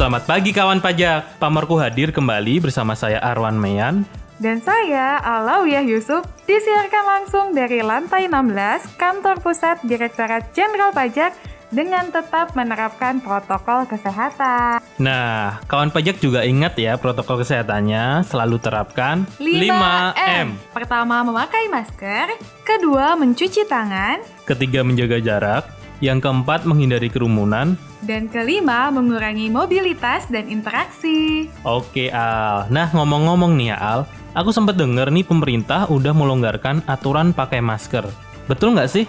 Selamat pagi kawan pajak. Pamarku hadir kembali bersama saya Arwan Meyan. Dan saya, Alawiyah Yusuf, disiarkan langsung dari lantai 16 Kantor Pusat Direktorat Jenderal Pajak dengan tetap menerapkan protokol kesehatan. Nah, kawan pajak juga ingat ya protokol kesehatannya selalu terapkan 5M. Pertama, memakai masker. Kedua, mencuci tangan. Ketiga, menjaga jarak. Yang keempat, menghindari kerumunan. Dan kelima, mengurangi mobilitas dan interaksi. Oke, Al. Nah, ngomong-ngomong nih ya, Al. Aku sempat denger nih pemerintah udah melonggarkan aturan pakai masker. Betul nggak sih?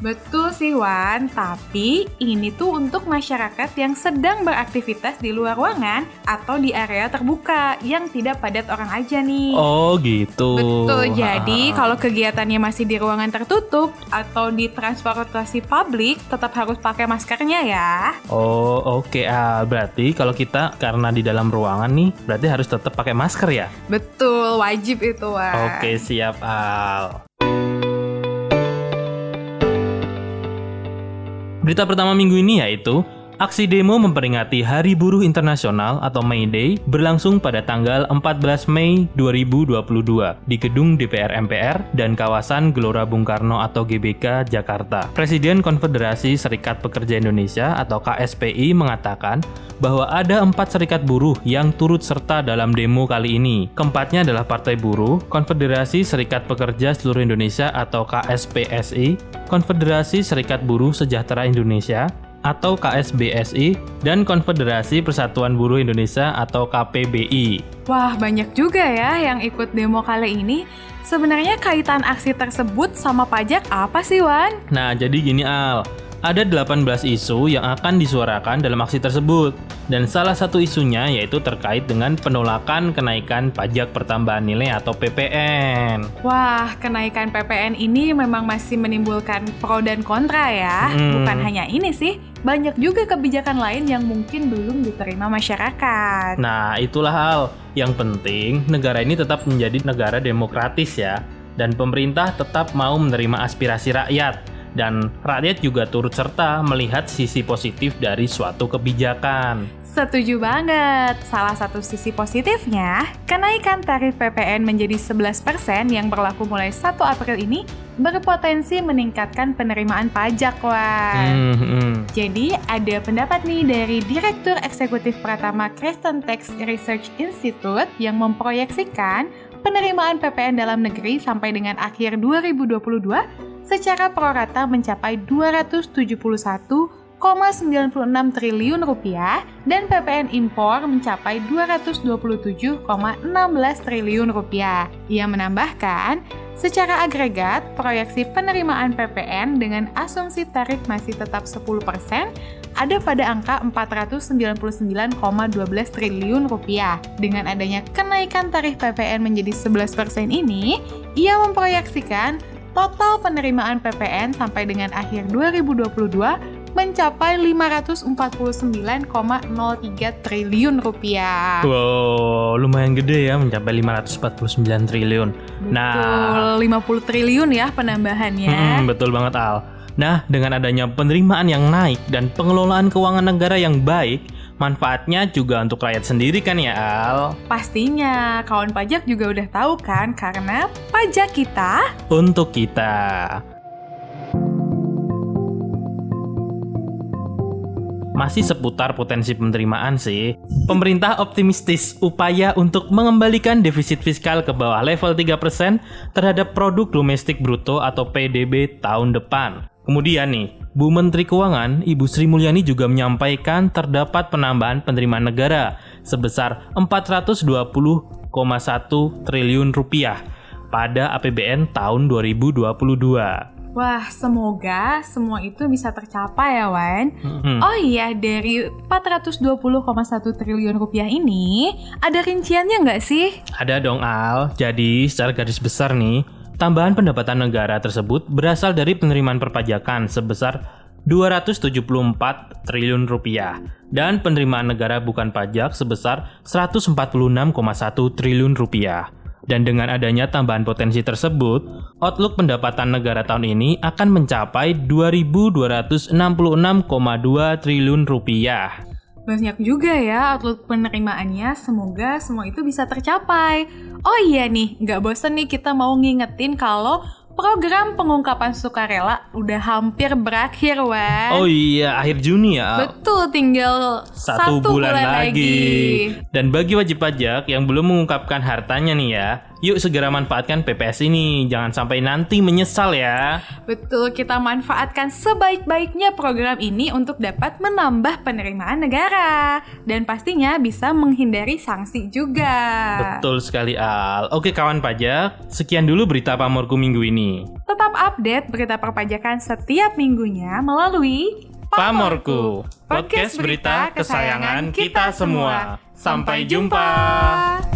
Betul sih Wan, tapi ini tuh untuk masyarakat yang sedang beraktivitas di luar ruangan atau di area terbuka yang tidak padat orang aja nih. Oh gitu. Betul, jadi kalau kegiatannya masih di ruangan tertutup atau di transportasi publik tetap harus pakai maskernya ya. Oh oke, okay. ah, berarti kalau kita karena di dalam ruangan nih, berarti harus tetap pakai masker ya? Betul, wajib itu Wan. Oke siap Al. Berita pertama minggu ini yaitu Aksi demo memperingati Hari Buruh Internasional atau May Day berlangsung pada tanggal 14 Mei 2022 di gedung DPR MPR dan kawasan Gelora Bung Karno atau GBK Jakarta. Presiden Konfederasi Serikat Pekerja Indonesia atau KSPI mengatakan bahwa ada empat serikat buruh yang turut serta dalam demo kali ini. Keempatnya adalah Partai Buruh, Konfederasi Serikat Pekerja Seluruh Indonesia atau KSPSI, Konfederasi Serikat Buruh Sejahtera Indonesia, atau KSBSI dan Konfederasi Persatuan Buruh Indonesia atau KPBI. Wah, banyak juga ya yang ikut demo kali ini. Sebenarnya kaitan aksi tersebut sama pajak apa sih, Wan? Nah, jadi gini Al ada 18 isu yang akan disuarakan dalam aksi tersebut. Dan salah satu isunya yaitu terkait dengan penolakan kenaikan pajak pertambahan nilai atau PPN. Wah, kenaikan PPN ini memang masih menimbulkan pro dan kontra ya. Hmm. Bukan hanya ini sih, banyak juga kebijakan lain yang mungkin belum diterima masyarakat. Nah, itulah hal yang penting negara ini tetap menjadi negara demokratis ya. Dan pemerintah tetap mau menerima aspirasi rakyat dan rakyat juga turut serta melihat sisi positif dari suatu kebijakan. Setuju banget. Salah satu sisi positifnya, kenaikan tarif PPN menjadi 11% yang berlaku mulai 1 April ini berpotensi meningkatkan penerimaan pajak, wah. Hmm, hmm. Jadi ada pendapat nih dari Direktur Eksekutif Pratama Kristen Tax Research Institute yang memproyeksikan penerimaan PPN dalam negeri sampai dengan akhir 2022 secara prorata mencapai 271,96 triliun rupiah dan PPN impor mencapai 227,16 triliun rupiah. Ia menambahkan, secara agregat, proyeksi penerimaan PPN dengan asumsi tarif masih tetap 10% ada pada angka 499,12 triliun rupiah. Dengan adanya kenaikan tarif PPN menjadi 11% ini, ia memproyeksikan total penerimaan PPN sampai dengan akhir 2022 mencapai 549,03 triliun rupiah. Wow, lumayan gede ya mencapai 549 triliun. Betul, nah, 50 triliun ya penambahannya. Hmm, betul banget Al. Nah, dengan adanya penerimaan yang naik dan pengelolaan keuangan negara yang baik, manfaatnya juga untuk rakyat sendiri kan ya Al? Pastinya, kawan pajak juga udah tahu kan karena pajak kita untuk kita. Masih seputar potensi penerimaan sih. Pemerintah optimistis upaya untuk mengembalikan defisit fiskal ke bawah level 3% terhadap produk domestik bruto atau PDB tahun depan. Kemudian nih, Bu Menteri Keuangan Ibu Sri Mulyani juga menyampaikan terdapat penambahan penerimaan negara sebesar 420,1 triliun rupiah pada APBN tahun 2022. Wah, semoga semua itu bisa tercapai ya, Wan. Hmm. Oh iya, dari 420,1 triliun rupiah ini, ada rinciannya nggak sih? Ada dong, Al. Jadi, secara garis besar nih, Tambahan pendapatan negara tersebut berasal dari penerimaan perpajakan sebesar 274 triliun rupiah dan penerimaan negara bukan pajak sebesar 146,1 triliun rupiah. Dan dengan adanya tambahan potensi tersebut, outlook pendapatan negara tahun ini akan mencapai 2.266,2 triliun rupiah. Banyak juga ya outlook penerimaannya, semoga semua itu bisa tercapai. Oh iya nih, nggak bosen nih kita mau ngingetin kalau program pengungkapan sukarela udah hampir berakhir, Wan. Oh iya, akhir Juni ya. Betul, tinggal Satu, bulan, lagi. Dan bagi wajib pajak yang belum mengungkapkan hartanya nih ya, yuk segera manfaatkan PPS ini. Jangan sampai nanti menyesal ya. Betul, kita manfaatkan sebaik-baiknya program ini untuk dapat menambah penerimaan negara. Dan pastinya bisa menghindari sanksi juga. Betul sekali Al. Oke kawan pajak, sekian dulu berita pamorku minggu ini. Tetap update berita perpajakan setiap minggunya melalui Pamorku, podcast berita kesayangan kita semua. Sampai jumpa.